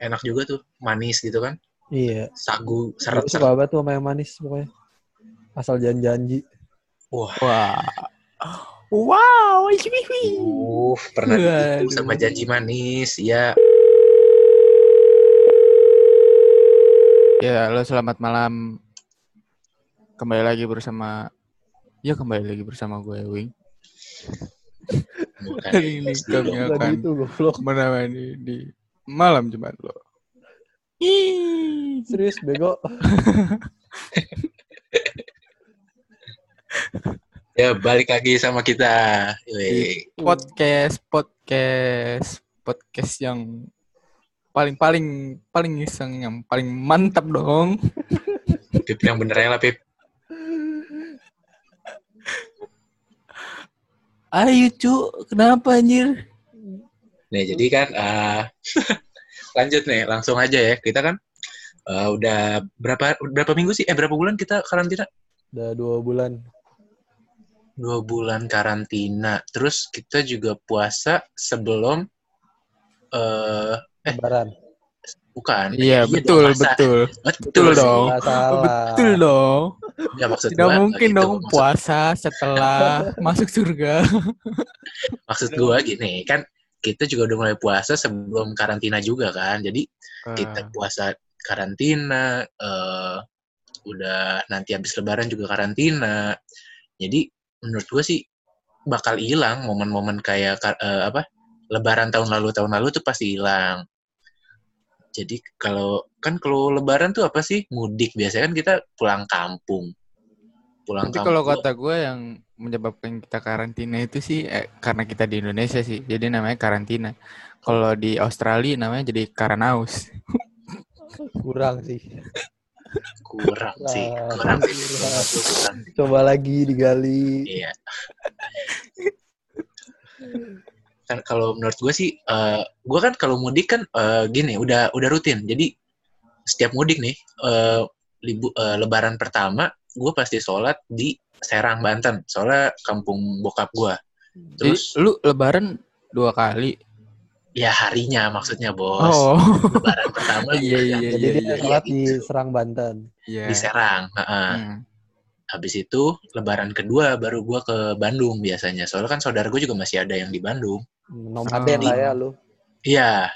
enak juga tuh, manis gitu kan. Iya. Sagu, Gue seret-seret. suka banget tuh sama yang manis pokoknya. Asal janji-janji. Wah, Wah. Wow, uh, pernah Waduh. sama janji manis. Ya, Ya, lo selamat malam. Kembali lagi bersama Ya, kembali lagi bersama gue, Wing. bukan. Ini kami akan menemani di malam Jumat lo. Ih. Serius bego. Ya, balik lagi sama kita. Podcast, podcast, podcast yang paling paling paling iseng yang paling mantap dong. Pip yang bener ya lah, Pip. Ayo cu, kenapa anjir? Nih, jadi kan eh, lanjut nih, langsung aja ya. Kita kan eh, udah berapa berapa minggu sih? Eh berapa bulan kita karantina? Udah dua bulan. Dua bulan karantina. Terus kita juga puasa sebelum eh Lebaran. bukan. Iya, dong, betul, masa- betul. Betul, Betul sih. dong. Betul dong. Ya, maksud Tidak gua, mungkin gitu. dong Maksud- puasa setelah masuk surga. Maksud gua gini, kan kita juga udah mulai puasa sebelum karantina juga kan. Jadi Ah. kita puasa karantina, eh udah nanti habis lebaran juga karantina. Jadi menurut gue sih bakal hilang momen-momen kayak ka- eh, apa lebaran tahun lalu tahun lalu tuh pasti hilang. Jadi kalau kan kalau lebaran tuh apa sih mudik biasanya kan kita pulang kampung. Pulang Tapi kampung. kalau kata gue yang menyebabkan kita karantina itu sih eh, karena kita di Indonesia sih. Jadi namanya karantina. Kalau di Australia namanya jadi karanaus. Kurang sih. kurang sih, kurang sih. kurang. kurang. Coba lagi digali. Iya. kan kalau menurut gue sih, eh gue kan kalau mudik kan eh, gini, udah udah rutin. Jadi setiap mudik nih, eh libu, eh, Lebaran pertama, gue pasti sholat di Serang Banten. Soalnya kampung bokap gue. Jadi Terus lu lebaran dua kali. ya harinya maksudnya bos. Oh. Lebaran pertama Iya, iya, Jadi iya, iya, sholat iya, di. Serang Banten. Iya. di Serang. heeh. Hmm. Habis itu Lebaran kedua baru gue ke Bandung biasanya. Soalnya kan saudara gue juga masih ada yang di Bandung. Nomaden Oh. lah ya lu. Iya.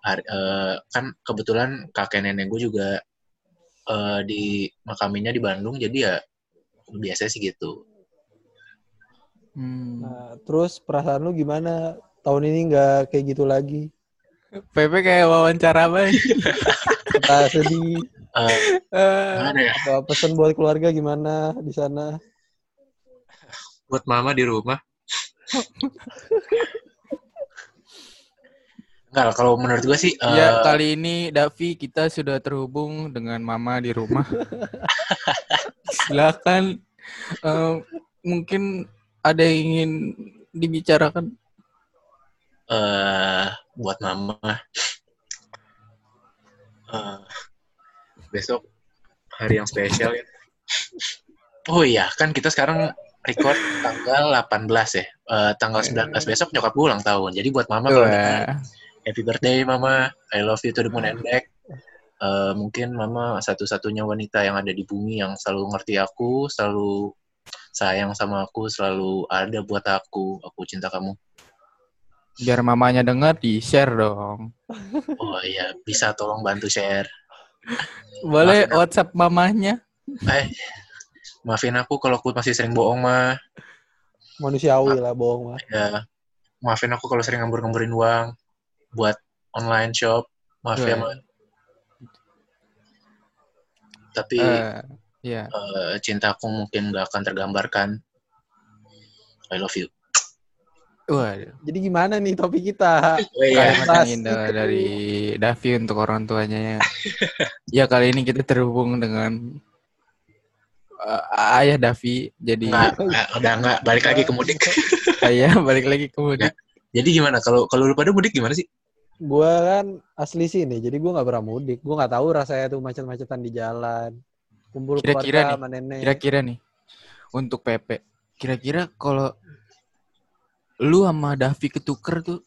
Hari- eh, kan kebetulan kakek nenek gue juga eh, di makaminya di Bandung, jadi ya biasa sih gitu. Hmm. Nah, terus perasaan lu gimana? Tahun ini nggak kayak gitu lagi. PP kayak wawancara apa? Kita sedih. Eh, Eh, gimana ya? Apa pesan buat keluarga gimana di sana? Buat mama di rumah. Enggak, kalau menurut gue sih, Ya, kali ini Davi kita sudah terhubung dengan Mama di rumah. Silakan eh, mungkin ada yang ingin dibicarakan. eh, buat mama. Eh, besok hari yang spesial ya. Oh iya, kan kita sekarang record tanggal 18 ya. Eh, tanggal 19 besok nyokap gue ulang tahun. Jadi buat mama kalau Wah, happy birthday mama, I love you to the moon and back. Eh, mungkin mama satu-satunya wanita yang ada di bumi yang selalu ngerti aku, selalu sayang sama aku, selalu ada buat aku. Aku cinta kamu. biar mamanya dengar di share dong. Oh iya, bisa tolong bantu share. Boleh Maafin aku. WhatsApp mamanya? Eh, maafin aku kalau aku masih sering bohong mah. Manusiawi lah bohong mah. Ya, maafin aku kalau sering ngambur-ngamburin uang buat online shop. Maaf ya, Iya. Ma. Tapi Eh, ya. eh, cintaku mungkin gak akan tergambarkan. I love you. Waduh. Jadi gimana nih topik kita? Oh iya, Kalimat Pas. yang indah dari Davi untuk orang tuanya. ya kali ini kita terhubung dengan eh, ayah Davi. Jadi Nggak, nggak, udah nggak balik lagi ke mudik. ayah balik lagi ke mudik. Jadi gimana kalau kalau lu pada mudik gimana sih? Gua kan asli sini, jadi gua nggak pernah mudik. Gua nggak tahu rasanya tuh macet-macetan di jalan. Kumpul Kira-kira keluarga nih, sama nenek. Kira-kira nih untuk PP. Kira-kira kalau lu sama Davi ketuker tuh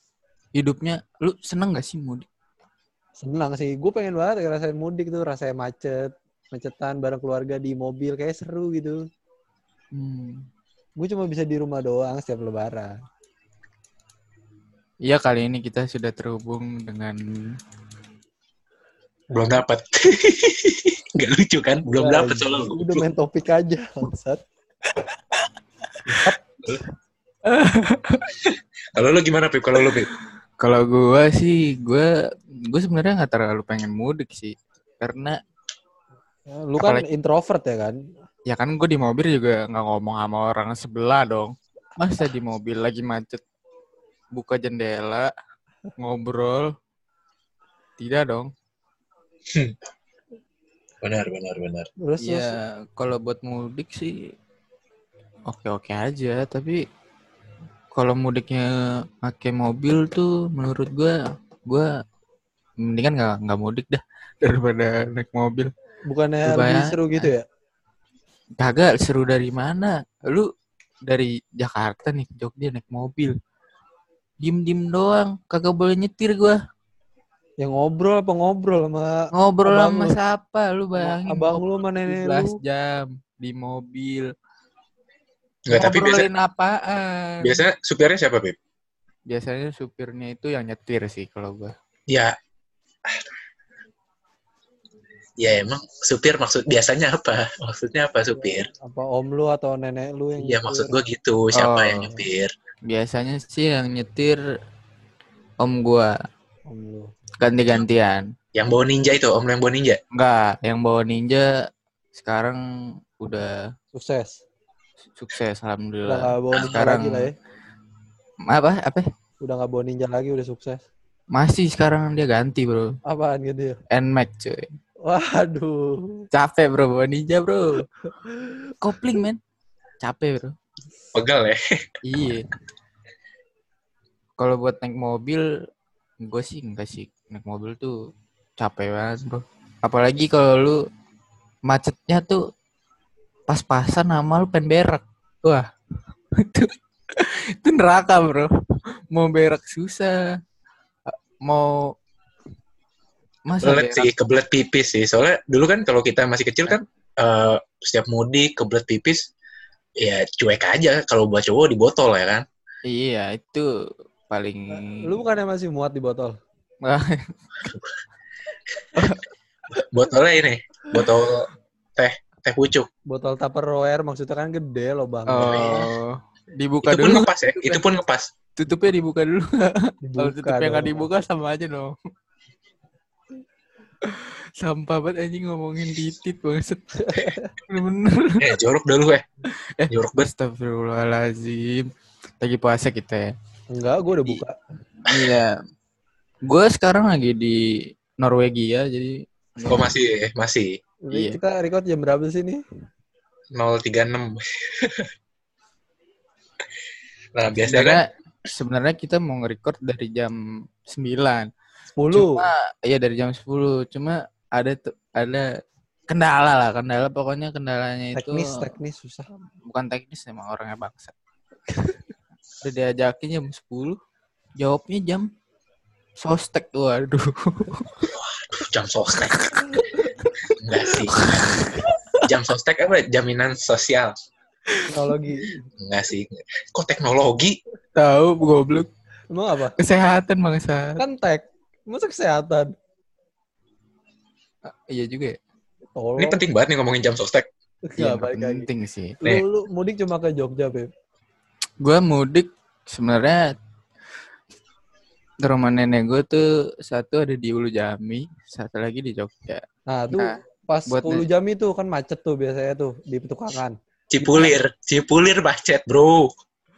hidupnya lu seneng gak sih mudik? Senang sih. Gue pengen banget ngerasain mudik tuh, rasanya macet, macetan bareng keluarga di mobil kayak seru gitu. Hmm. Gue cuma bisa di rumah doang setiap lebaran. Iya kali ini kita sudah terhubung dengan Belum dapat. Gak lucu kan? Belum Udah, dapat soalnya. Udah main topik aja, bangsat. Kalau lu gimana, Pip? Kalau lu, Pip? Kalau gua sih, gua gue sebenarnya nggak terlalu pengen mudik sih, karena Ya, Lu kan Apalagi- introvert ya kan? ya kan gue di mobil juga nggak ngomong sama orang sebelah dong. Masa di mobil lagi macet, buka jendela, ngobrol, tidak dong. Benar, benar, benar. Terus, terus Ya kalau buat mudik sih oke-oke aja, tapi kalau mudiknya pakai mobil tuh menurut gua gua mendingan nggak nggak mudik dah daripada naik mobil. bukannya Lu lebih bayang- seru gitu ya? Kagak seru dari mana? Lu dari Jakarta nih ke Jogja naik mobil. Diem-diem doang, kagak boleh nyetir gua. Yang ngobrol apa ngobrol sama Ngobrol Abang sama lu. siapa? Lu bayangin abang lu sama nenek 17 lu. jam di mobil. Enggak, tapi biasa, Ngobrolin apaan? biasanya supirnya siapa, Pip? Biasanya supirnya itu yang nyetir sih kalau gua. Ya. Ya emang supir maksud biasanya apa? Maksudnya apa supir? Apa om lu atau nenek lu yang Iya nyetir? maksud gua gitu. Siapa Oh. yang nyupir? Biasanya sih yang nyetir om gua Om lu. ganti-gantian. Yang bawa ninja itu, om yang bawa ninja. Enggak, yang bawa ninja sekarang udah Sukses. sukses Udah alhamdulillah. gak bawa ninja Sekarang lagi lah ya. apa? Apa? Udah gak bawa ninja lagi, udah sukses. Masih sekarang dia ganti, Bro. Apaan gitu ya? Nmax, cuy. Waduh. Capek, Bro, bawa ninja, Bro. Kopling, men. Capek, Bro. Pegal ya. Iya. Kalau buat naik mobil, gue sih enggak sih. Naik mobil tuh capek banget, bro. Apalagi kalau lu macetnya tuh pas-pasan sama lu pengen berak. Wah, itu, itu neraka, bro. Mau berak susah. Mau masa Kebelet berak sih, kebelet pipis sih. Soalnya dulu kan kalau kita masih kecil kan eh, setiap mudik kebelet pipis ya cuek aja kalau buat cowok di botol ya kan. Iya, itu paling Lu bukannya masih muat di botol? Botolnya ini, botol teh teh pucuk. Botol Tupperware maksudnya kan gede loh bang. Oh, dibuka itu pun dulu. ngepas ya, itu pun ngepas. Tutupnya dibuka dulu. Kalau tutupnya nggak dibuka sama aja dong. Sampah banget anjing ngomongin titit banget. Bener-bener. Eh, jorok dah lu eh. Eh, Jorok banget. Astagfirullahaladzim. Lagi puasa kita ya. Enggak, gue udah buka. Iya. Gue sekarang lagi di Norwegia jadi Oh masih, masih. Ini Iya. Kita record jam berapa sih nih? 036. nah, biasanya kan sebenarnya sebenarnya kita mau nge-record dari jam 9. 10. Cuma iya dari jam 10. Cuma ada tuh ada kendala lah, kendala pokoknya kendalanya itu teknis, teknis susah. bukan teknis emang orangnya bangsa. Udah diajakin jam 10, jawabnya jam sostek. Waduh. jam sostek. Enggak sih. Jam sostek apa? Jaminan sosial. Teknologi. Enggak sih. Kok teknologi? Tahu goblok. Emang apa? Kesehatan bangsa. Kan tek. Masa kesehatan? Iya juga ya. Tolong. Ini penting banget nih ngomongin jam sostek. Enggak, Iya, penting sih. Lu, lu mudik cuma ke Jogja, Beb. Gue mudik sebenarnya ke rumah nenek gue tuh satu ada di Ulu Jami, satu lagi di Jogja. Nah, tuh Nah, pas buat 10 jam itu kan macet tuh biasanya tuh di petukangan. Cipulir. Cipulir macet, bro.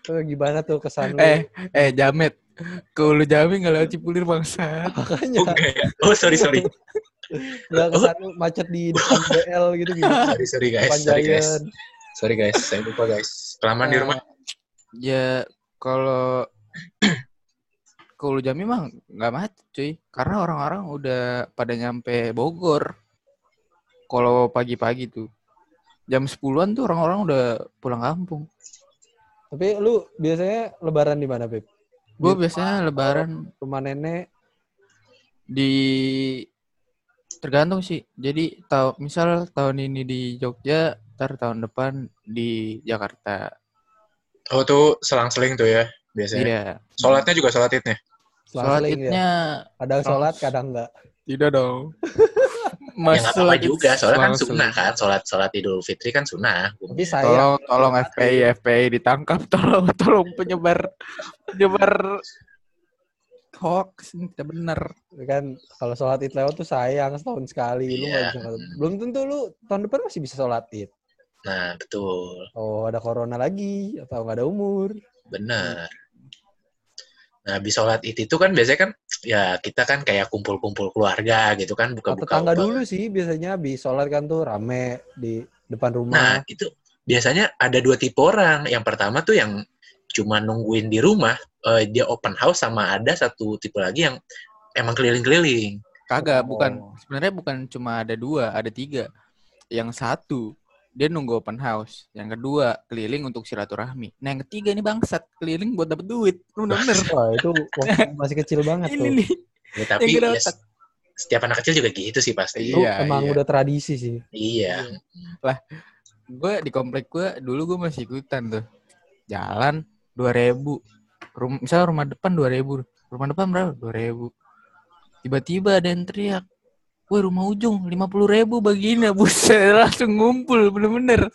Tuh gimana tuh kesan lu? Eh, eh Jamet, ke Ulu Jami nggak lewat Cipulir bangsa. Makanya Oh, enggak ya? Oh, sorry, sorry. nggak kesan lu macet di depan BL gitu gitu. Sorry, sorry guys. Depan Sorry guys. Sorry guys, saya lupa guys. Kelamaan di Nah, rumah. Ya kalau ke Ulu Jami mah nggak macet cuy, karena orang-orang udah pada nyampe Bogor. Kalau pagi-pagi tuh jam 10-an tuh orang-orang udah pulang kampung. Tapi lu biasanya lebaran di mana, Beb? Gue biasanya lebaran rumah nenek. di tergantung sih. Jadi tahu misal tahun ini di Jogja, ntar tahun depan di Jakarta. Oh tuh selang-seling tuh ya biasanya. Iya. Sholatnya juga sholat idnya. Sholat ya. idnya Kadang sholat, kadang enggak. tidak dong. ya Mas nggak apa-apa juga, soalnya kan sunnah kan, sholat sholat idul fitri kan sunnah. Tapi saya Tolong, tolong FPI, FPI ditangkap. Tolong, tolong penyebar, penyebar hoax ini tidak benar. kan kalau sholat id lewat tuh sayang setahun sekali lu nggak Iya. bisa sholat. belum tentu lu tahun depan masih bisa sholat id Nah betul, oh ada corona lagi atau nggak ada umur benar. Nah habis sholat id itu kan biasanya kan ya kita kan kayak kumpul-kumpul keluarga gitu kan, buka-buka. tetangga dulu sih biasanya habis sholat kan tuh rame di depan Nah rumah itu biasanya ada dua tipe orang. Yang pertama tuh yang cuma nungguin di rumah, eh, dia open house sama ada satu tipe lagi yang emang keliling-keliling. Kagak, Oh. bukan. Sebenarnya bukan cuma ada dua, ada tiga. Yang satu dia nunggu open house. Yang kedua keliling untuk silaturahmi. Nah yang ketiga ini bangsat keliling buat dapet duit. Bener-bener. wah itu waktu masih kecil banget ini tuh nih. Ya, tapi ya, setiap anak kecil juga gitu sih pasti. itu Iya, emang iya. udah tradisi sih Iya. Gue di komplek gue dulu gue masih ikutan tuh. Jalan 2000. Rum misalnya rumah depan 2000. Rumah depan berapa? 2000. Tiba-tiba ada yang teriak. Woi rumah ujung 50 ribu baginya Buset langsung ngumpul bener-bener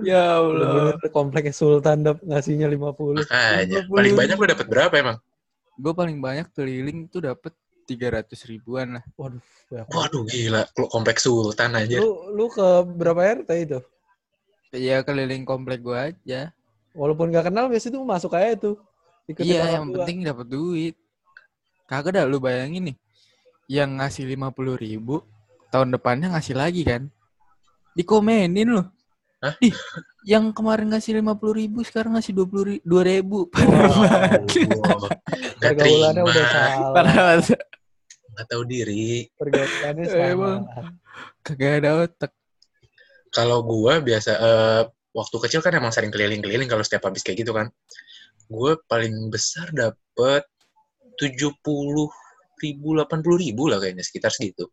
Ya Allah kompleknya Sultan dap ngasihnya 50 Makanya. 50 Paling banyak lu dapat berapa emang? Gue paling banyak keliling tuh dapet 300 ribuan lah waduh banyak. Waduh gila, Lu kompleks sultan aja. lu lu ke berapa RT itu Ya keliling komplek gue aja walaupun gak kenal biasanya tuh masuk aja tuh Iya yang tua. penting dapet duit Kagak dah lu bayangin nih Yang ngasih 50 ribu Tahun depannya ngasih lagi kan Dikomenin loh Hah? Ih, yang kemarin ngasih 50 ribu sekarang ngasih 20 dua ribu. Wow. Gak pergaulannya terima, udah salah Padahal gak tahu diri. pergaulannya Emang. salah kagak ada otak. Kalau gua biasa eh, waktu kecil kan emang sering keliling-keliling kalau setiap habis kayak gitu kan. Gue paling besar dapet 70 ribu, 80 ribu lah kayaknya sekitar segitu.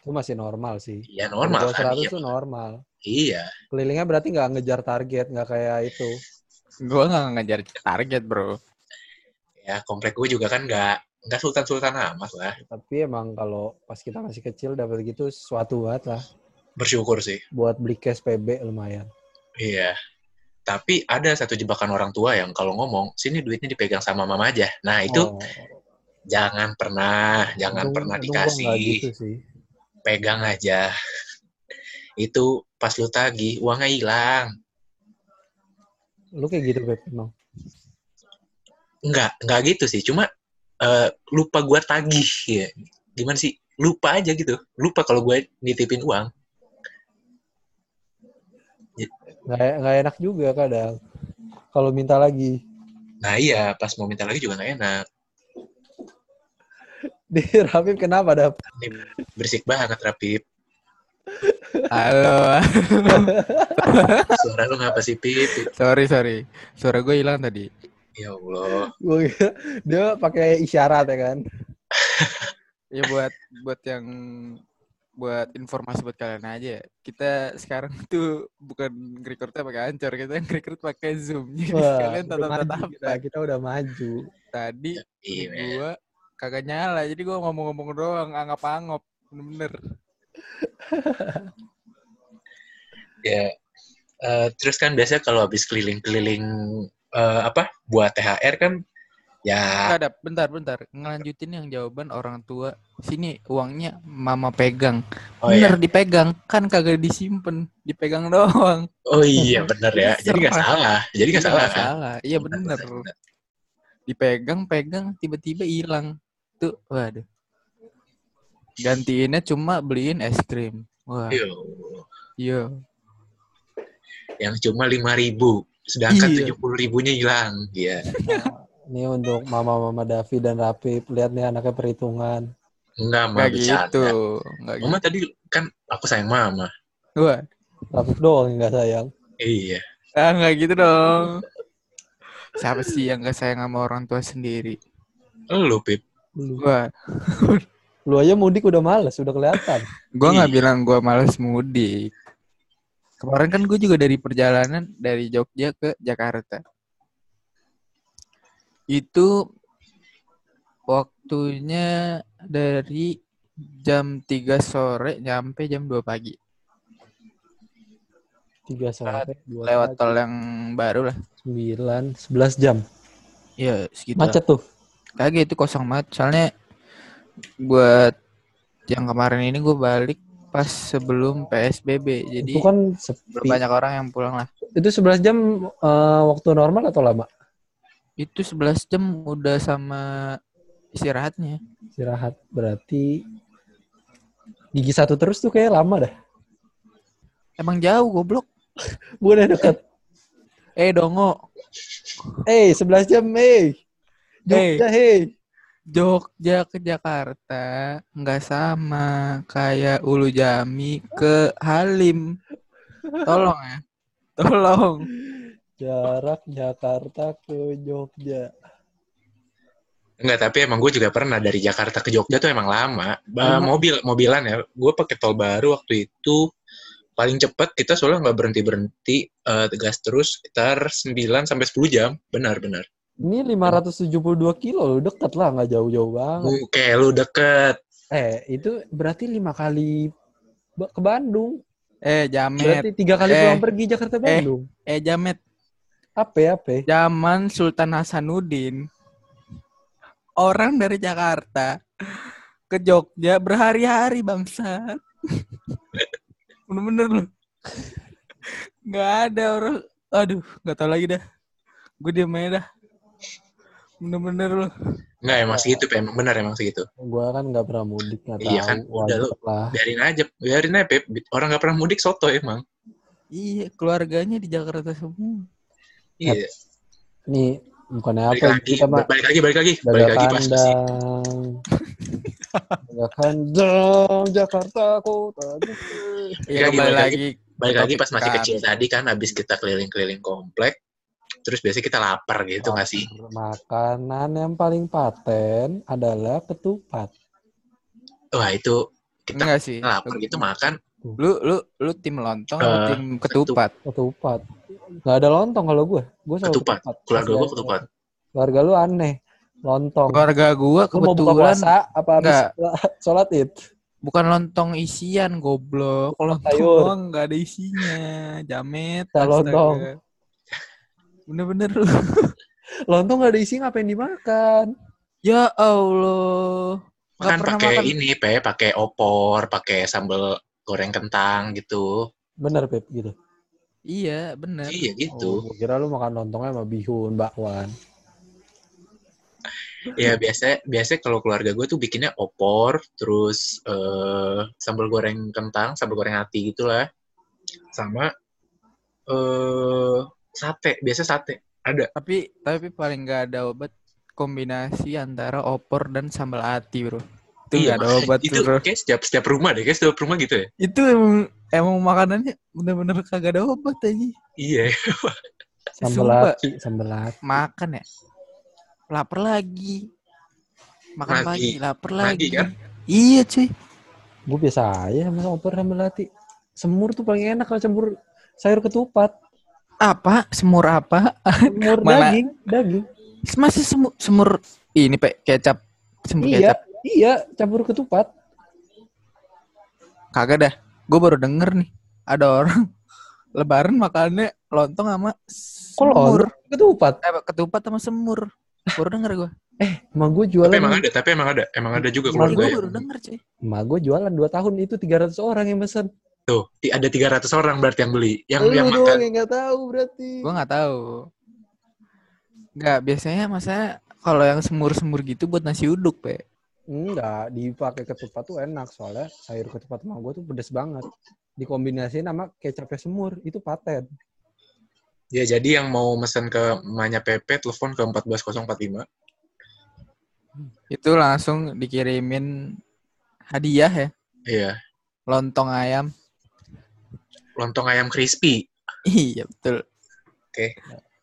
itu masih normal sih Iya normal Kalau kan. 100 Iya. tuh normal iya. kelilingnya berarti nggak ngejar target nggak kayak itu Gua nggak ngejar target bro. Ya komplek gue juga kan nggak nggak sultan-sultan amat lah. tapi emang kalau pas kita masih kecil dapat gitu sesuatu banget lah Bersyukur sih. buat beli cash PB lumayan Iya. Tapi ada satu jebakan orang tua yang kalau ngomong, sini duitnya dipegang sama mama aja. Nah itu Oh, jangan pernah, jangan pernah dikasih. nggak gitu sih Pegang aja. Itu pas lu tagih, uangnya hilang. lu kayak gitu Beb emang Enggak, enggak gitu sih. Cuma eh, lupa gua tagih ya. Gimana sih? Lupa aja gitu. Lupa kalau gue nitipin uang. nggak nggak enak juga kadang kalau minta lagi Nah iya, pas mau minta lagi juga nggak enak. di Rapip kenapa dap berisik banget, Rapip. Halo. Suara lu ngapa sih, Pip? sorry sorry. Suara gue hilang tadi. Ya Allah. Kira dia pakai isyarat ya kan Ya buat buat yang buat informasi buat kalian aja. Kita sekarang tuh bukan recordnya pakai Anchor, kita yang record pakai Zoom. Jadi Wah, kalian udah tatap maju kita, kita udah maju tadi Iya, men. Kagak nyala. Jadi gua ngomong-ngomong doang, anggap-anggap. Bener-bener. ya eh, terus kan biasanya kalau habis keliling-keliling eh, apa buat THR kan ya ada, bentar, bentar. Ngelanjutin yang jawaban orang tua. Sini uangnya mama pegang. oh Bener ya dipegang, kan kagak disimpan, dipegang doang. oh iya bener ya jadi nggak salah jadi nggak salah Nggak kan salah. Iya bener. Dipegang, pegang, tiba-tiba hilang. Tuh, waduh. Gantiinnya cuma beliin es krim. Wah, Yo, iya. yang cuma lima ribu sedangkan Iya. tujuh puluh ribunya hilang ya ini untuk mama-mama Davi dan Rapip lihat nih anaknya perhitungan enggak mah gitu. Nggak gitu. mama tadi kan aku sayang mama Wah, Rapip doang yang nggak sayang iya ah, nggak gitu dong. Siapa sih yang gak sayang sama orang tua sendiri? lu pip lu Wah, lu aja mudik udah males, udah kelihatan. Gue nggak Iya. bilang gue males mudik. Kemarin kan gue juga dari perjalanan dari Jogja ke Jakarta. Itu waktunya dari jam 3 sore nyampe jam 2 pagi. Tiga sore, dua Lewat pagi, tol yang baru lah. sembilan, sebelas jam. Iya, segitu. Macet tuh. Kagak itu kosong banget. Soalnya buat yang kemarin ini gue balik pas sebelum PSBB. Jadi itu kan sepi. banyak orang yang pulang lah. Itu 11 jam eh, waktu normal atau lama? Itu 11 jam udah sama istirahatnya. Istirahat. Berarti gigi satu terus tuh kayak lama dah. Emang jauh goblok. Bukan deket. Eh dongo, Eh, 11 jam, eh. Jogja, hei. Jogja ke Jakarta nggak sama kayak Ulu Jami ke Halim. Tolong ya. Tolong. Jarak Jakarta ke Jogja. Enggak, tapi emang gue juga pernah dari Jakarta ke Jogja tuh emang lama. Lama. mobil, mobilan ya. Gue pakai tol baru waktu itu paling cepet kita soalnya nggak berhenti berhenti gas terus sekitar 9 sampai 10 jam. Benar benar. Ini 572 kilo loh, deket lah, nggak jauh-jauh banget. Oke, lu deket. Eh, itu berarti lima kali ke Bandung. Eh Jamet. Berarti tiga kali Eh. pulang pergi Jakarta Bandung. Eh Jamet. Apa apa? Zaman Sultan Hasanuddin. Orang dari Jakarta ke Jogja berhari-hari bangsa. Bener-bener loh. Nggak ada orang. Aduh, nggak tahu lagi dah. Gue diem aja dah. Bener-bener loh. Enggak, emang segitu, Pe. Emang benar emang segitu. Gua kan nggak pernah mudik, nggak tahu. Iya kan, udah lu. Lah. Biarin aja, biarin aja, Pep. Orang nggak pernah mudik soto emang. Iya, keluarganya di Jakarta semua. Iya. Nih, bukannya Balik apa? lagi, Kita mah balik lagi, balik lagi. Balik lagi pas masih kandang. Daga kandang Jakarta kota. Iya, kembali balik lagi. balik lagi pas masih kan. kecil tadi kan habis kita keliling-keliling komplek terus biasanya kita lapar gitu nggak sih Makanan yang paling paten adalah ketupat. wah itu kita Enggak sih. lapar gitu makan Lu lu lu tim lontong atau Eh, tim ketupat? Ketupat. Gak ada lontong kalau gue. Gue selalu Ketupat. keluarga Pasti gua ada. ketupat Keluarga lu aneh. Lontong. Keluarga gua Lu mau buka kebetulan puasa apa habis sholat id? bukan lontong isian goblok. Lontong Sayur. doang nggak ada isinya. Jamet. Tak astaga. Bener-bener lu. Lontong gak ada isi ngapain dimakan? Ya Allah. Nggak kan pakai ini pe pakai opor pakai sambal goreng kentang gitu Bener Pep gitu. Iya, bener. iya gitu Oh, kira lu makan lontongnya sama bihun, bakwan. ya biasa biasa kalau keluarga gue tuh bikinnya opor terus eh sambal goreng kentang sambal goreng hati gitulah sama eh sate biasa sate ada Tapi tapi paling nggak ada obat kombinasi antara opor dan sambal ati, Bro. Itu nggak ada obat Iya, itu Bro. kayak setiap setiap rumah deh kayak setiap rumah gitu ya Itu emang, emang makanannya bener-bener kagak ada obat aja. iya Sambal lati, sambal lati. Makan ya. Lapar lagi. Makan Lagi. pagi, lapar Lagi, lagi. kan? Iya, cuy. Gue biasa aja sama opor sambal lati. Semur tuh paling enak kalau campur sayur ketupat. Apa? Semur apa? Semur Mana? daging, daging. Masih semur, semur ini, Pak, kecap. Semur Iya, kecap. iya, campur ketupat. Kagak dah. Gue baru denger nih. Ada orang lebaran makannya lontong sama semur. Ketupat. Eh, ketupat sama semur. Baru denger gue. Emang gue jualan, tapi emang ada tapi emang ada emang ada juga Emang Gue keluarga baru denger, cuy. emang gue jualan 2 tahun itu 300 orang yang pesen. Tuh ada 300 orang berarti yang beli yang Lu yang doang makan yang nggak tahu berarti. Gue nggak tahu. Nggak, biasanya masa kalau yang semur-semur gitu buat nasi uduk, Pe. Enggak, dipakai ketupat tuh enak soalnya sayur ketupat sama gue tuh pedes banget. Dikombinasiin sama kecapnya semur, itu paten. ya jadi yang mau mesen ke Manya PP telepon ke 14045 Itu langsung dikirimin hadiah ya. iya Lontong ayam. Lontong ayam crispy Iya, betul.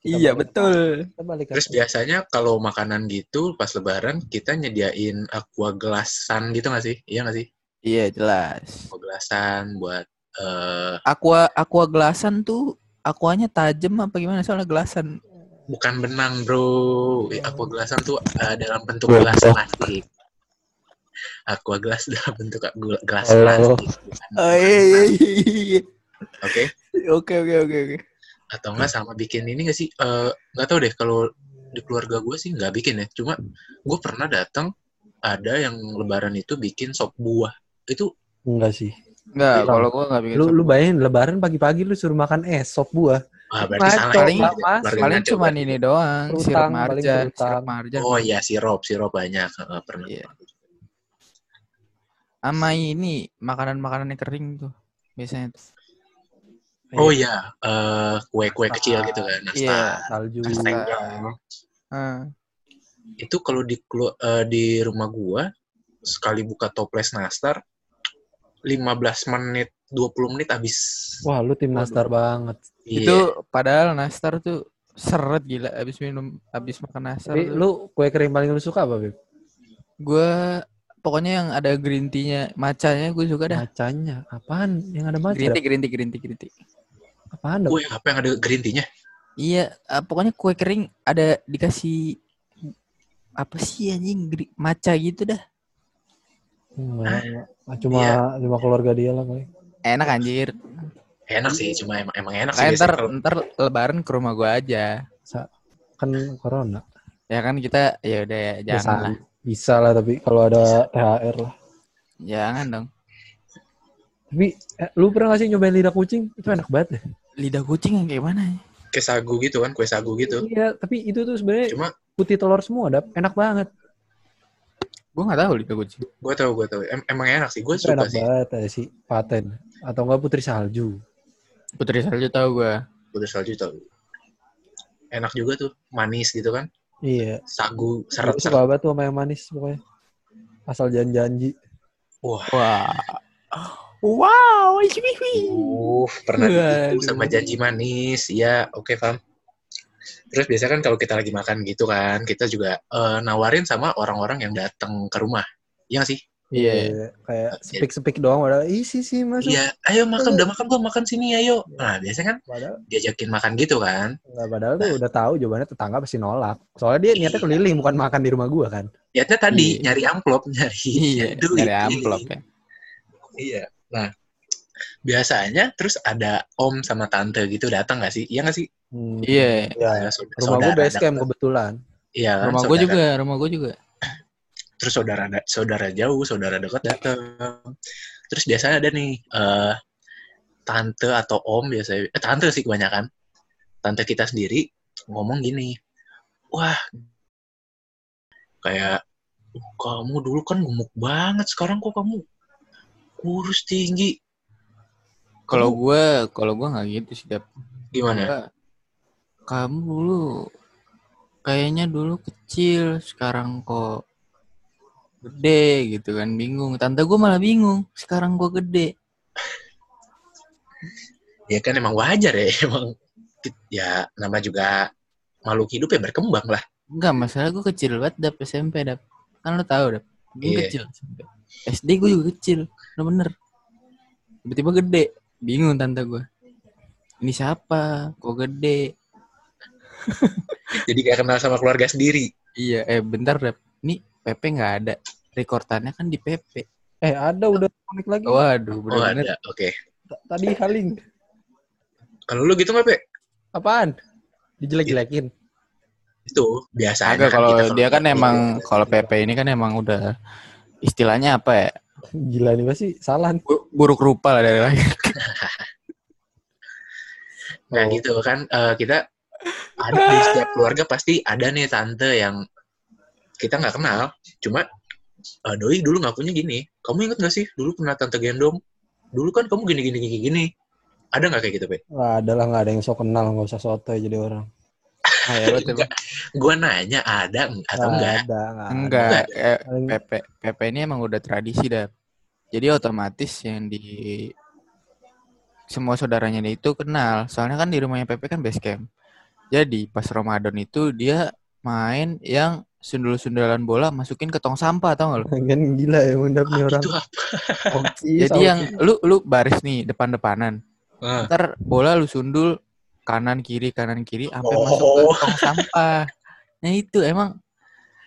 Iya balik- betul. Kita balik Terus biasanya kalau makanan gitu pas lebaran kita nyediain aqua gelasan gitu nggak sih? Iya nggak sih? Iya jelas. Aqua gelasan buat eh Aqua aqua gelasan tuh aquanya tajam apa gimana soalnya gelasan. bukan benang bro. Aqua gelasan tuh eh, dalam bentuk gelas plastik. Aqua gelas dalam bentuk gelas plastik. Oh iya iya iya. Oke. Oke oke oke oke. Atau enggak sama bikin ini nggak sih? Eh, Nggak tahu deh kalau di keluarga gue sih nggak bikin ya. Cuma gue pernah datang ada yang lebaran itu bikin sop buah. Itu Enggak sih. Enggak, kalau gua enggak bikin Lu sop lu bayangin lebaran pagi-pagi lu suruh makan es sop buah. ah, berarti salah. Ngaco, paling- ya. Mas. Paling berarti. ini doang, Kerutang, sirup marjan, sirup marjan. Oh iya sirop, sirop banyak. Heeh, pernah. Iya. Sama ini makanan-makanan yang kering tuh biasanya tuh. Oh iya, eh, kue-kue kecil gitu kan, nastar. Iya. Salju. Kastengel. Ah, Itu kalau di kelu- eh, di rumah gua sekali buka toples nastar 15 menit, 20 menit habis. Wah, lu tim nastar banget. Iya. Itu padahal nastar tuh seret gila abis minum abis makan nastar. Tapi tuh. lu kue kering paling lu suka apa, Beb? Gua pokoknya yang ada green tea-nya, macanya gue suka dah. Macanya. Apaan? Yang ada maca? Green tea, green tea, green tea, green tea. Apaan dong? Kue apa yang ada green tea-nya? Iya, ah, pokoknya kue kering ada dikasih apa sih anjing maca gitu dah. Enggak, enggak. Ah, Cuma Iya. cuma keluarga dia lah paling. Enak anjir. Enak sih, cuma emang, emang enak sih. Kayak ntar, biasanya kalau- ntar lebaran ke rumah gua aja. Kan corona. Ya kan kita ya udah ya, Biasa. jangan lah. Bisa lah tapi kalau ada THR lah. Jangan dong. Tapi eh, lu pernah gak sih nyobain lidah kucing? Itu enak banget deh. Lidah kucing yang kayak mana ya? Kayak sagu gitu kan, kue sagu gitu. Iya, tapi itu tuh sebenarnya Cuma putih telur semua, Dap. Enak banget. Gua nggak tahu lidah kucing. gue tau, gue tau. Em- emang enak sih, gue suka enak sih. banget ya sih, paten. Atau enggak putri salju. Putri salju tahu gua. Putri salju tau. Enak juga tuh, manis gitu kan. Iya. Sagu, seret-seret. suka banget tuh sama yang manis pokoknya. Asal janji-janji. Wah, Wah. Wow, hihihi. Uh, pernah Waduh. ditipu sama janji manis. Ya, oke, paham. Terus biasanya kan kalau kita lagi makan gitu kan, kita juga eh, nawarin sama orang-orang yang datang ke rumah. Iya nggak sih? Iya. Kayak sepik-sepik doang padahal isi sih masuk. Iya, ayo makan, udah makan belum? Makan sini, ayo. Nah, biasanya kan Padahal diajakin makan gitu kan. enggak padahal tuh udah tahu jawabannya tetangga pasti nolak. Soalnya dia niatnya keliling bukan makan di rumah gua kan. Niatnya tadi Iya. nyari amplop, nyari Iya, duit. dari amplop ya. Iya. Nah, biasanya terus ada om sama tante gitu datang nggak sih? Iya nggak sih? Hmm, Iya. Iya. Kayak saud- Rumah gua saudara base camp deket. kebetulan. Iya kan, Rumah gua saudara- juga, rumah gua juga. Terus saudara saudara jauh, saudara dekat datang. Terus biasanya ada nih eh tante atau om biasanya, eh tante sih kebanyakan. Tante kita sendiri ngomong gini, wah kayak "Oh, kamu dulu kan gemuk banget, sekarang kok kamu kurus tinggi. Kalau gua, kalau gua nggak gitu sih, Dap. gimana? Kamu dulu kayaknya dulu kecil, sekarang kok gede gitu kan, bingung. Tante gua malah bingung, sekarang gua gede. ya kan emang wajar ya emang ya nama juga makhluk hidup ya berkembang lah Enggak, masalah gua kecil banget, Dap, SMP, Dap. Kan lo tahu, Dap. Gua Iya. kecil SMP. SD gua juga kecil, bener-bener. Tiba-tiba gede, bingung tante gua. Ini siapa? Kok gede? jadi gak kenal sama keluarga sendiri Iya, eh bentar, Dap. Ini PP nggak ada. Rekordannya kan di PP. Eh, ada udah connect lagi. Waduh, oh bener-bener. ada oke T- Tadi haling. kalau lu gitu nggak pe Apaan? Dijelek-jelekin. itu biasanya Agak kalau kita dia kan gitu. emang kalau PP ini kan emang udah istilahnya apa ya? Gila nih pasti salah. nih. Buruk rupa lah dari lahir. nah Oh. gitu kan eh, kita ada di setiap keluarga pasti ada nih tante yang kita nggak kenal cuma eh, doi dulu nggak punya gini kamu inget gak sih dulu pernah tante gendong dulu kan kamu gini gini gini gini ada nggak kayak gitu pe Nggak ada lah, nggak ada yang sok kenal, nggak usah sotoy jadi orang. Lo tuh. gue nanya ada atau Nggak enggak ada, nggak ada. Enggak, eh, PP PP ini emang udah tradisi dah. Jadi otomatis yang di semua saudaranya dia itu kenal. Soalnya kan di rumahnya PP kan base camp. Jadi pas Ramadan itu dia main yang sundul-sundulan bola masukin ke tong sampah tau gak lu? Kan gila ya mendap nih Ah, orang. itu apa? Hoki, Jadi yang lu lu baris nih depan-depanan. Ah, Ntar bola lu sundul kanan kiri kanan kiri sampai Oh. masuk ke tong sampah. Nah itu emang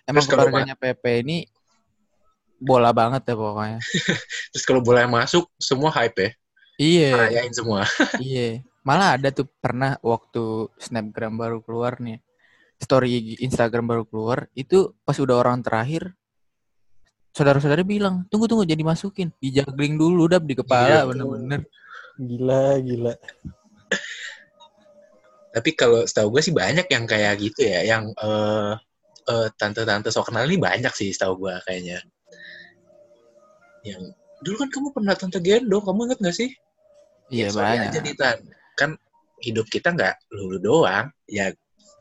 emang Terus keluarganya PP ini bola banget ya pokoknya. Terus kalau bola yang masuk, semua hype ya. Iya, Rayain semua. iya. Malah ada tuh pernah waktu Snapgram baru keluar nih. Story Instagram baru keluar, itu pas udah orang terakhir saudara-saudara bilang, "Tunggu tunggu jadi masukin, dijagling dulu dap di kepala Iya. bener-bener." Gila, gila. Tapi kalau setahu gue sih banyak yang kayak gitu ya, yang eh eh, tante-tante sok kenal ini banyak sih setahu gue kayaknya. Yang dulu kan kamu pernah tante gendong, kamu inget gak sih? Iya Ya, banyak. aja nih, Tan. Kan hidup kita nggak lulu doang. Ya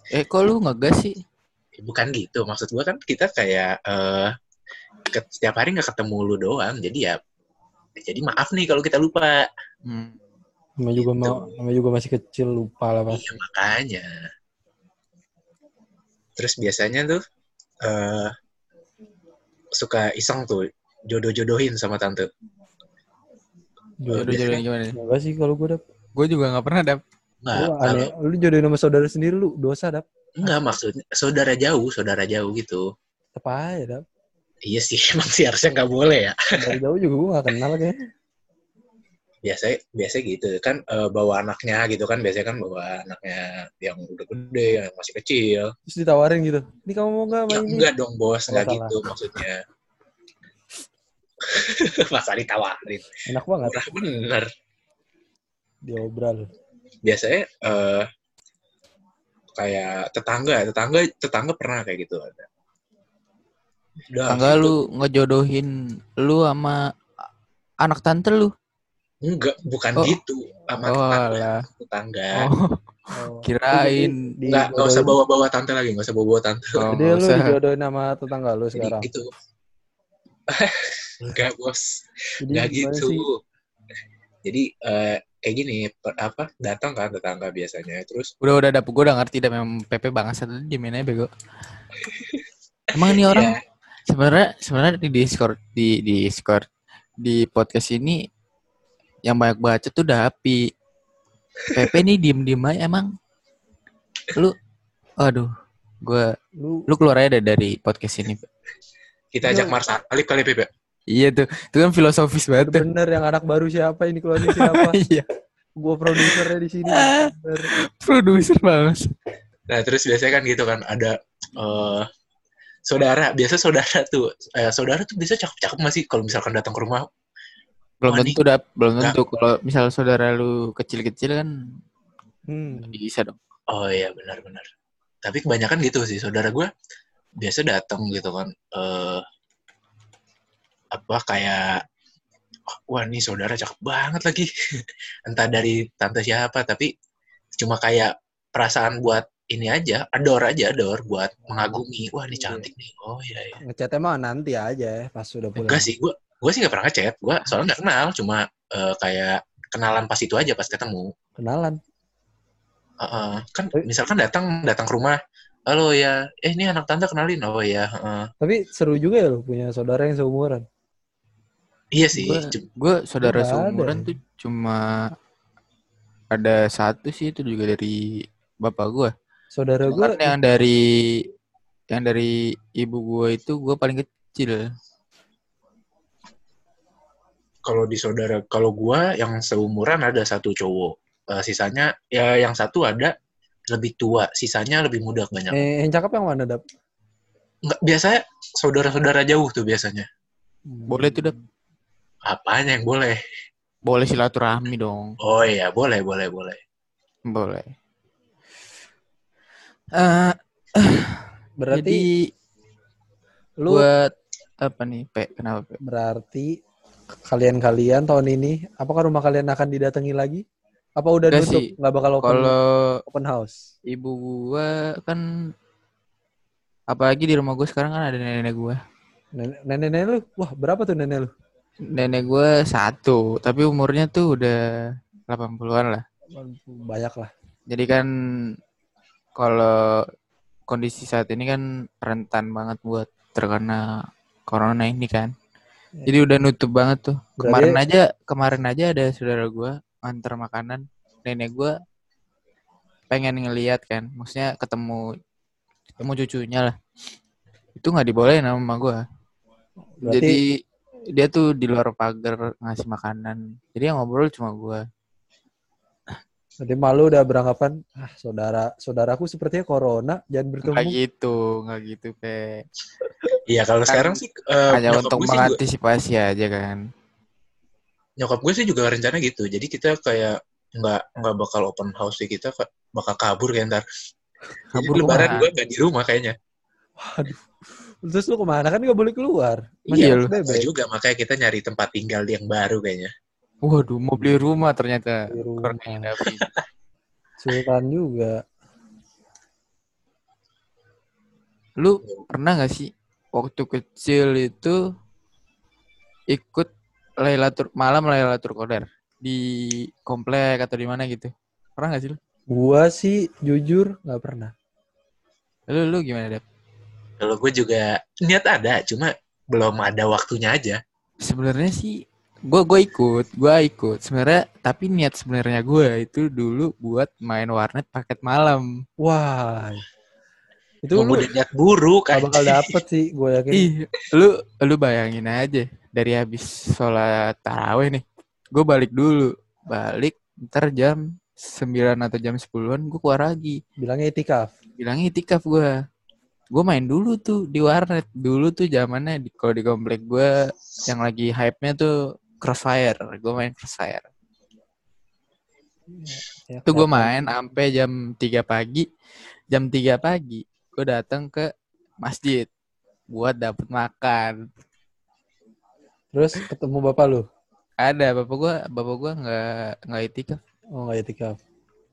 Eh kok lu ngegas sih? bukan gitu. Maksud gue kan kita kayak eh ke- setiap hari nggak ketemu lu doang. Jadi ya jadi maaf nih kalau kita lupa. Hmm. Namanya juga Gitu. mau, namanya juga masih kecil lupa lah pas. Iya makanya. Terus biasanya tuh eh suka iseng tuh jodoh-jodohin sama tante. Jodoh-jodohin gimana? Enggak sih kalau gue dap. Gue juga nggak pernah dap. Enggak, Lu kalau aneh. Lu jodohin sama saudara sendiri lu dosa dap. enggak maksudnya saudara jauh, saudara jauh gitu. Apa aja dap. Iya sih, emang sih harusnya nggak boleh ya. Dari jauh juga gue gak kenal kayak. Biasanya biasa gitu kan eh, bawa anaknya gitu kan biasanya kan bawa anaknya yang udah gede, yang masih kecil. Terus ditawarin gitu. Ini kamu mau gak Ya enggak dong bos, enggak salah. gitu maksudnya. Masa ditawarin. Enak banget. Murah bener. Diobral. Biasanya eh kayak tetangga, tetangga, tetangga pernah kayak gitu ada. Udah, Tangga gitu. lu ngejodohin lu sama anak tante lu. enggak, bukan Oh. gitu sama Oh, tetangga, tetangga. Oh, Oh. kirain. Enggak, enggak usah bawa-bawa tante lagi, enggak usah bawa-bawa tante. Oh, Jadi nggak lu usah. dijodohin sama tetangga lu Jadi sekarang. itu enggak, Bos. Jadi Enggak gitu. sih? Jadi eh kayak gini, per- apa? Datang kan tetangga biasanya, terus Udah udah dapet gue udah ngerti dah memang PP bangsa tadi diemin aja bego. Emang ini orang ya, sebenarnya sebenarnya di Discord di di Discord di podcast ini yang banyak baca tuh udah api. PP nih diem diem aja emang lu aduh gue Lu lu keluar aja deh dari podcast ini kita ajak Mars Alip kali, Pepe. Iya tuh itu kan filosofis banget tuh. bener yang anak baru siapa ini keluarnya siapa? iya Gua produsernya di sini. Ah. Produser banget Nah, terus biasanya kan gitu kan ada eh saudara, biasa saudara tuh eh, saudara tuh bisa cakep-cakep masih kalau misalkan datang ke rumah. belum Wah, tentu dah belum Nggak. tentu kalau misal saudara lu kecil-kecil kan Hmm. bisa dong Oh iya benar-benar. Tapi kebanyakan gitu sih saudara gue biasa datang gitu kan eh apa kayak wah nih saudara cakep banget lagi. Entah dari tante siapa tapi cuma kayak perasaan buat ini aja, ador aja, ador buat mengagumi. Wah, ini cantik nih. Oh iya iya. Ngechatnya mah nanti aja pas sudah pulang. Enggak sih, gue gue sih nggak pernah ngechat. Gue soalnya nggak kenal, cuma eh, kayak kenalan pas itu aja pas ketemu. Kenalan. Heeh. kan Tapi- misalkan datang datang ke rumah, halo ya, eh ini anak tante kenalin, oh ya, heeh. Tapi seru juga ya lu punya saudara yang seumuran. Iya sih. Gue saudara ada. seumuran tuh cuma ada satu sih itu juga dari bapak gue Saudara gua kan yang dari yang dari ibu gue itu gue paling kecil Kalau di saudara, kalau gue yang seumuran ada satu cowok, Eh, sisanya ya yang satu ada lebih tua, sisanya lebih muda banyak. eh, yang cakep yang mana dap? Nggak, biasanya saudara-saudara jauh tuh biasanya. boleh tuh Dap? Apanya yang boleh? boleh silaturahmi dong Oh iya, boleh, boleh, boleh. boleh Eh, Berarti jadi lu buat apa nih Pe kenapa Pe? berarti kalian-kalian tahun ini apakah rumah kalian akan didatangi lagi? Apa udah Nggak nutup? sih. Nggak bakal open, kalau open house? ibu gua kan apalagi di rumah gue sekarang kan ada nenek gue Nenek, nenek lu, wah berapa tuh nenek lu? Nenek gue satu tapi umurnya tuh udah 80-an lah Banyak lah. jadi kan kalau kondisi saat ini kan rentan banget buat terkena corona ini kan. Iya. Jadi udah nutup banget tuh. Kemarin aja kemarin aja ada saudara gua antar makanan nenek gua pengen ngeliat kan, maksudnya ketemu ketemu cucunya lah. Itu nggak dibolehin sama gua. Berarti Jadi dia tuh di luar pagar ngasih makanan. Jadi yang ngobrol cuma gua. Nanti malu udah beranggapan, ah saudara saudaraku sepertinya corona, jangan bertemu. Nggak gitu, nggak gitu kayak Iya kalau sekarang sih eh, hanya untuk gue sih juga, mengantisipasi aja kan. nyokap gue sih juga rencana gitu. Jadi kita kayak nggak nggak bakal open house sih kita ka- bakal kabur kayak ntar. Jadi Kabur lebaran ke mana? gue nggak di rumah kayaknya. Waduh. Terus lu ke mana kan nggak boleh keluar. Iya, lu. Juga makanya kita nyari tempat tinggal yang baru kayaknya. Waduh, mau beli rumah ternyata. Di rumah. Sultan juga. Lu pernah gak sih waktu kecil itu ikut Lailatul malam Lailatul Qadar di komplek atau di mana gitu? Pernah gak sih lu? Gua sih jujur nggak pernah. Lu lu gimana, Dap? Kalau gue juga niat ada, cuma belum ada waktunya aja. Sebenarnya sih gue gue ikut, gue ikut. Sebenarnya tapi niat sebenarnya gue itu dulu buat main warnet paket malam. Wah. Itu lu udah niat buruk gak bakal dapet sih, gue yakin. Ih, lu lu bayangin aja dari habis sholat taraweh nih, gue balik dulu, balik ntar jam 9 atau jam 10-an gue keluar lagi. Bilangnya itikaf. Bilangnya itikaf gue. Gue main dulu tuh di warnet. Dulu tuh zamannya di kalau di komplek gue yang lagi hype-nya tuh Crossfire. Gue main Crossfire. Ya, Itu gue main sampai jam 3 pagi. Jam 3 pagi gue datang ke masjid buat dapet makan. Terus ketemu bapak lu? Ada bapak gue, bapak gue nggak nggak itikaf. Oh nggak itikaf.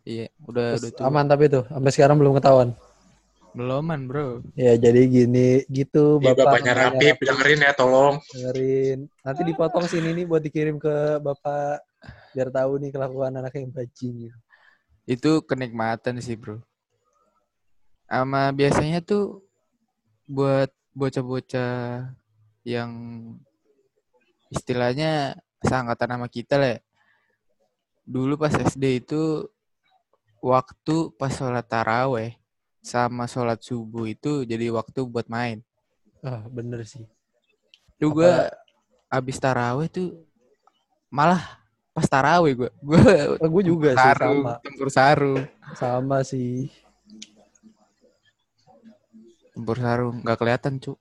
Iya, udah Terus udah tua. aman tapi tuh, sampai sekarang belum ketahuan. Beloman, bro. Ya jadi gini gitu Ih, bapak. bapaknya Rapip, dengerin ya tolong. dengerin. Nanti dipotong sini nih buat dikirim ke bapak biar tahu nih kelakuan anaknya yang bajing. Itu kenikmatan sih, bro. Sama biasanya tuh buat bocah-bocah yang istilahnya seangkatan sama kita lah. ya. Dulu pas SD itu waktu pas sholat taraweh sama sholat subuh itu jadi waktu buat main. Ah bener sih. Tuh gue abis taraweh tuh malah pas taraweh gue gue Oh, gue juga sih sarung, sama. tempur sarung, Sama sih. tempur sarung nggak kelihatan cu.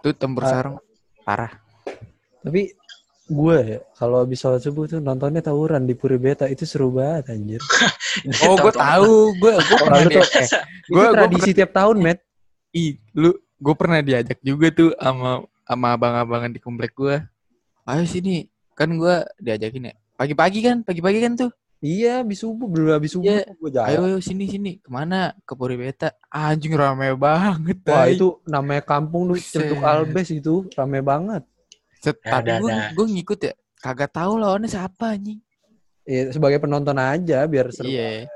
Tuh tempur Ah. sarung parah. Tapi gue ya kalau habis sholat subuh tuh nontonnya tawuran di Puri Beta itu seru banget anjir. Oh gue tahu, gue gue pernah lu tuh- eh, Itu Gua- gua tradisi tiap tahun, Matt. ih, lu gue pernah diajak juga tuh sama sama abang-abangan di komplek gue. Ayo sini, kan gue diajakin ya. Pagi-pagi kan, pagi-pagi kan tuh. Iya, habis subuh, belum habis subuh Iya. gue jalan. Ayo, ayo sini sini. Ke mana? Ke Puri Beta. Anjing rame banget. Wah, tai. itu namanya kampung tuh Celduk Buset. Albes itu rame banget. Tapi gue gue ngikut ya. Kagak tahu lawannya siapa anjing. Ya, sebagai penonton aja biar seru. Yeah.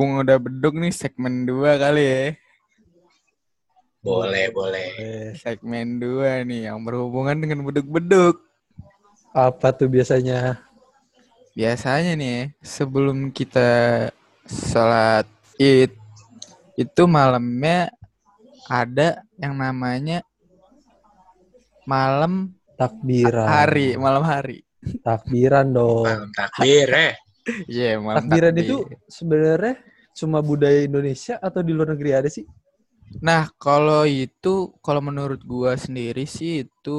Berhubung udah beduk nih segmen 2 kali ya. Boleh, boleh. Eh, Segmen 2 nih yang berhubungan dengan beduk-beduk. apa tuh biasanya? Biasanya nih sebelum kita sholat id itu malamnya ada yang namanya malam Takbiran. hari, malam hari. Takbiran dong. Malam takbir, eh. Iya, malam Takbiran takbir. itu sebenarnya cuma budaya Indonesia atau di luar negeri ada sih? Nah, kalau itu kalau menurut gua sendiri sih itu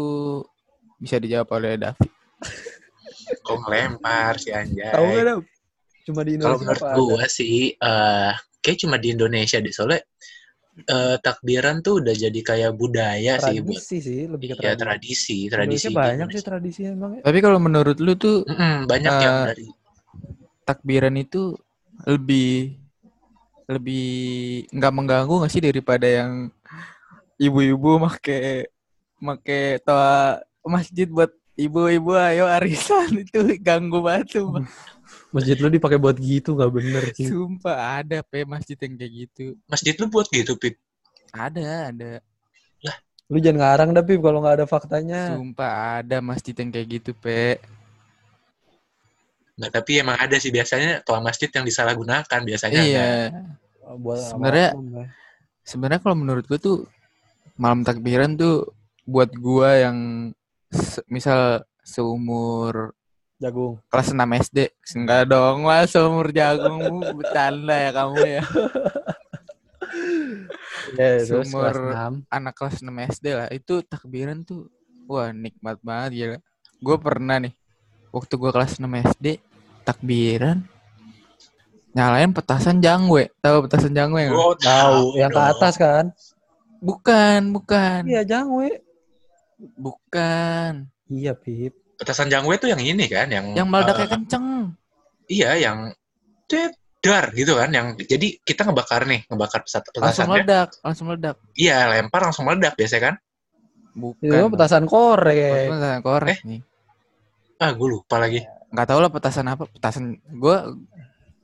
bisa dijawab oleh David. Kok ngelempar si Anjay. Tahu nggak Dam? Cuma di Kalau Indonesia menurut apa ada? gue sih, eh kayak cuma di Indonesia deh. Soalnya eh, takbiran tuh udah jadi kayak budaya sih buat tradisi sih lebih ke ya tradisi. tradisi, tradisi. Indonesia banyak di sih tradisi emang. ya. Tapi kalau menurut lu tuh Mm-mm, banyak yang Eh, dari takbiran itu lebih lebih nggak mengganggu nggak sih daripada yang ibu-ibu make make toa masjid buat ibu-ibu ayo arisan itu ganggu banget sumpah. Masjid lu dipakai buat gitu nggak bener sih. Sumpah ada pe masjid yang kayak gitu. masjid lu buat gitu, Pip. Ada, ada. Lu jangan ngarang dah Pip kalau nggak ada faktanya. Sumpah ada masjid yang kayak gitu, Pe. Nggak, tapi emang ada sih biasanya toa masjid yang disalahgunakan biasanya. ada. Iya. Buat Sebenarnya- ya. Sebenarnya kalau menurut gue tuh malam takbiran tuh buat gua yang se- misal seumur jagung. kelas 6 SD. Enggak dong, lah seumur jagung bercanda ya kamu ya. Ya, kelas enam. Anak kelas 6 SD lah, itu takbiran tuh wah nikmat banget ya. Gue pernah nih waktu gua kelas 6 SD takbiran nyalain petasan jangwe. Tahu petasan jangwe nggak? Oh, Tahu, yang ke atas kan? Bukan, bukan. Iya, jangwe. Bukan. Iya, Pip. Petasan jangwe tuh yang ini kan, yang Yang meledaknya eh, kenceng. iya, yang dar gitu kan, yang jadi kita ngebakar nih, ngebakar pesat Langsung meledak, langsung meledak. Iya, lempar langsung meledak biasanya kan. Bukan. Itu petasan korek. Petasan korek Eh? nih. Ah, gue lupa lagi. Nggak tahu lah petasan apa. Petasan gue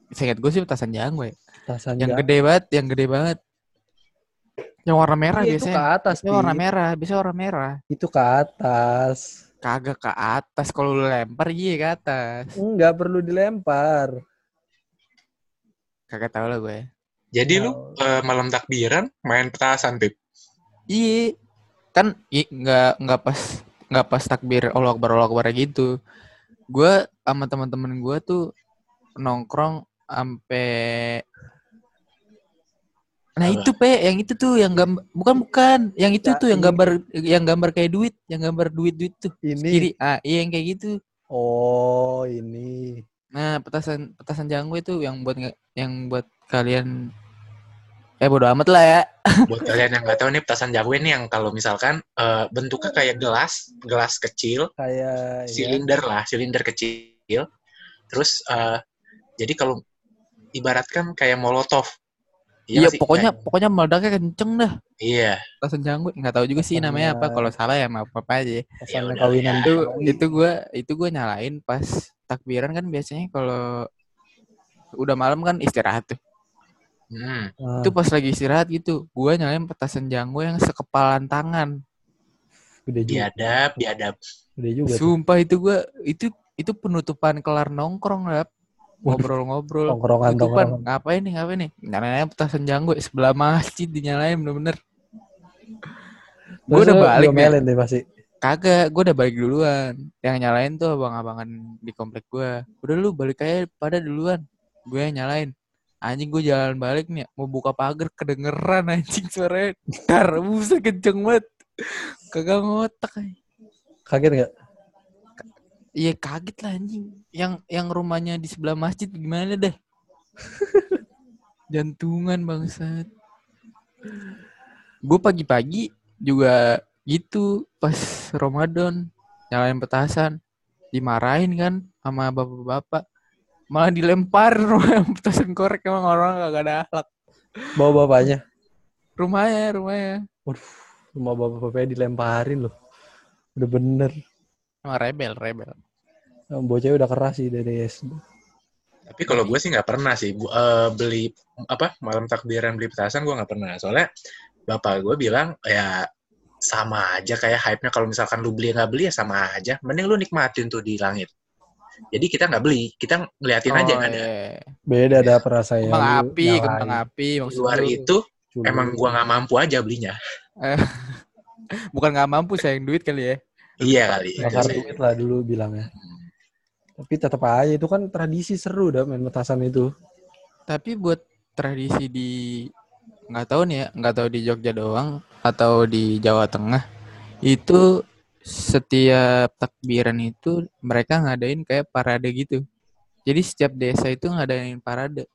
Seingat gue sih petasan jangwe. Petasan Yang jangwe. gede banget, yang gede banget. Yang warna merah Iya, itu ke biasanya. atas, Biasanya warna merah, biasanya warna merah. Itu ke atas. Kagak ke atas. Kalau lu lempar, iya ke atas. Enggak perlu dilempar. Kagak tahu lah gue. Jadi lu Oh. eh, malam takbiran main petasan, Pip. Iya. Kan i- nggak nggak pas nggak pas takbir Allah Akbar Allah Akbar gitu. Gue sama teman-teman gue tuh nongkrong sampai Nah Apa? itu pe, yang itu tuh yang gambar bukan bukan, yang itu Ya, tuh yang ini. gambar yang gambar kayak duit, yang gambar duit duit tuh Ini. kiri. Ah iya yang kayak gitu. Oh, ini. Nah petasan petasan jangwe itu yang buat yang buat kalian eh bodo amat lah ya. Buat kalian yang nggak tahu nih petasan jangwe nih yang kalau misalkan eh, bentuknya kayak gelas, gelas kecil, Kayak ya, silinder lah, silinder kecil. Terus eh, jadi kalau ibaratkan kayak molotov. Iya sih? pokoknya Kayak- pokoknya meledaknya kenceng dah. iya. Petasan jangwe nggak tahu juga sih namanya apa. Kalau salah ya maaf apa aja. pesan Ya kawinan ya. Itu itu gua itu gua nyalain pas takbiran kan biasanya kalau udah malam kan istirahat tuh. Hmm. Ah, Itu pas lagi istirahat gitu, gua nyalain petasan jangwe yang sekepalan tangan. gede juga. Biadab, biadab. Gede juga. tuh. Sumpah itu gua itu itu penutupan kelar nongkrong lah. Ngobrol-ngobrol. Tongkrongan, Penutupan tongkrongan. ngapain nih ngapain nih? Nyalain petasan jangwe sebelah masjid dinyalain bener-bener. Gue udah balik diomelin deh pasti. Kagak, gue udah balik duluan. Yang nyalain tuh abang-abangan di komplek gue. Udah lu balik aja pada duluan. Gue yang nyalain. Anjing gue jalan balik nih, mau buka pagar kedengeran anjing suaranya. Dar, buset kenceng banget. Kagak ngotak. Kaget nggak? Iya kaget lah anjing. Yang yang rumahnya di sebelah masjid gimana deh? Jantungan bangsat. Gue pagi-pagi juga gitu pas Ramadan nyalain petasan dimarahin kan sama bapak-bapak malah dilempar rumah petasan korek emang orang gak ada akhlak Bawa bapaknya. rumahnya rumahnya Rumah bapak-bapaknya dilemparin loh. Udah bener. emang rebel rebel Bocahnya udah keras sih dari SD. Tapi kalau gue sih nggak pernah sih Bu- eh, beli apa malam takbiran beli petasan gue nggak pernah. Soalnya bapak gue bilang ya sama aja kayak hype-nya kalau misalkan lu beli nggak beli ya sama aja. Mending lu nikmatin tuh di langit. Jadi kita nggak beli, kita ngeliatin aja Oh, kan. ada. iya. Beda dah perasaan. kembang api kembang api maksud luar lu. itu emang gua nggak mampu aja belinya. bukan nggak mampu sayang duit kali ya Iya kali. ya. Bakar duit lah dulu bilangnya. Tapi tetap aja itu kan tradisi seru dah main petasan itu. Tapi buat tradisi di nggak tahu nih ya, nggak tahu di Jogja doang atau di Jawa Tengah itu setiap takbiran itu mereka ngadain kayak parade gitu. Jadi setiap desa itu ngadain parade.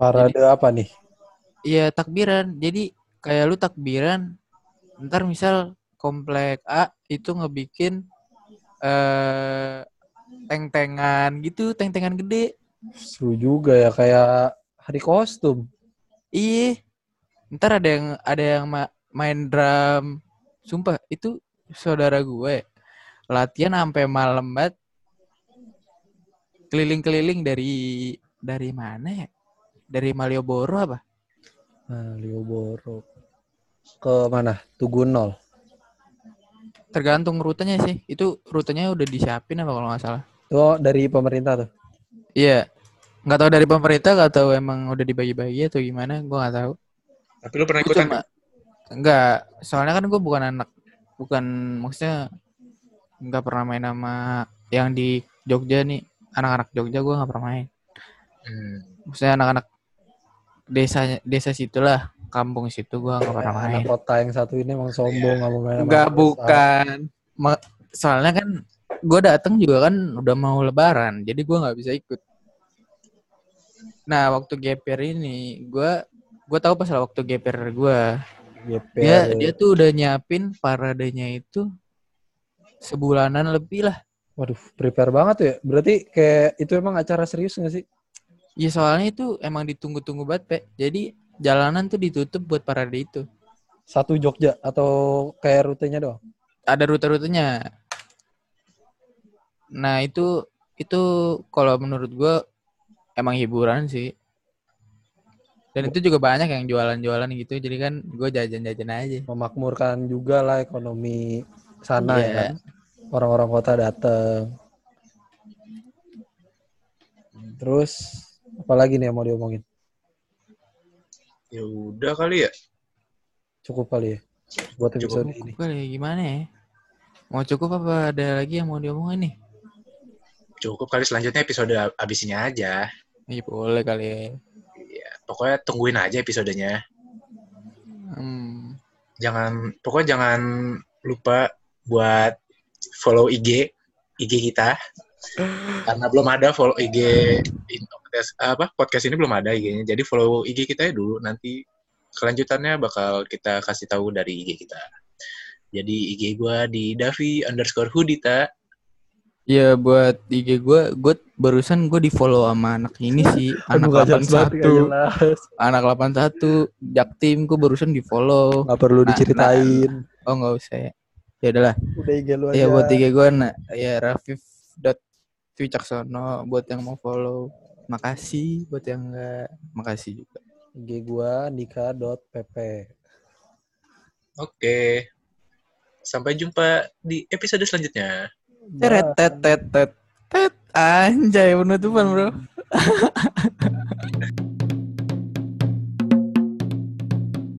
Parade apa nih? Iya takbiran. Jadi kayak lu takbiran, ntar misal komplek A itu ngebikin eh teng-tengan gitu, teng-tengan gede. Seru juga ya kayak hari kostum. Iya. Ntar ada yang ada yang ma- main drum. Sumpah itu saudara gue latihan sampai malam banget. Keliling-keliling dari dari mana ya? Dari Malioboro apa? Nah, Lioboro. Ke mana? Tugu nol. Tergantung rutenya sih. Itu rutenya udah disiapin apa kalau nggak salah. Itu dari pemerintah tuh. Iya. Nggak tahu dari pemerintah, nggak tahu emang udah dibagi-bagi atau gimana, gue nggak tahu. Tapi lu pernah Gua ikutan? cuma enggak, soalnya kan gue bukan anak bukan maksudnya nggak pernah main sama yang di Jogja nih, anak-anak Jogja gue nggak pernah main. Hmm. Maksudnya anak-anak desa desa situlah, kampung situ gue nggak pernah main. anak kota yang satu ini emang sombong nggak mau main desa. bukan. Ma- soalnya kan gue datang juga kan udah mau lebaran, jadi gue nggak bisa ikut. Nah waktu GPR ini gue gue tahu pas waktu GPR gue GPR. dia dia tuh udah nyiapin paradenya itu sebulanan lebih lah. Waduh, prepare banget tuh ya. Berarti kayak itu emang acara serius nggak sih? Ya soalnya itu emang ditunggu-tunggu banget, Pe. Jadi jalanan tuh ditutup buat parade itu. Satu Jogja atau kayak rutenya doang? Ada rute-rutenya. Nah, itu itu kalau menurut gua emang hiburan sih. Dan itu juga banyak yang jualan-jualan gitu. Jadi kan gue jajan-jajan aja. Memakmurkan juga lah ekonomi sana ya Iya. kan. Orang-orang kota dateng. Terus apa lagi nih yang mau diomongin? Ya udah kali ya. Cukup kali ya buat episode ini. Cukup kali ya, gimana ya? Mau cukup apa ada lagi yang mau diomongin nih? Cukup kali selanjutnya episode abis ini aja. Iya boleh kali ya. Pokoknya tungguin aja episodenya. Hmm. Jangan pokoknya jangan lupa buat follow IG IG kita. Karena belum ada follow IG podcast apa podcast ini belum ada IG-nya. Jadi follow IG kita ya dulu nanti kelanjutannya bakal kita kasih tahu dari IG kita. Jadi IG gua di Davi underscore Hudita. Ya buat IG gue, gue barusan gue di follow sama anak ini sih, anak Aduh, nggak jelas banget, nggak 81, jelas. anak 81, Jaktim gue barusan di follow. Nggak perlu Nah, diceritain. Oh nggak usah ya. Ya udahlah. Udah IG lu aja. Ya buat IG gue nah, ya Rafif dot Wicaksono buat yang mau follow. Makasih buat yang enggak. Makasih juga. IG gua nika.pp. Oke. Sampai jumpa di episode selanjutnya. Teret tet tet tet tet anjay penutupan bro.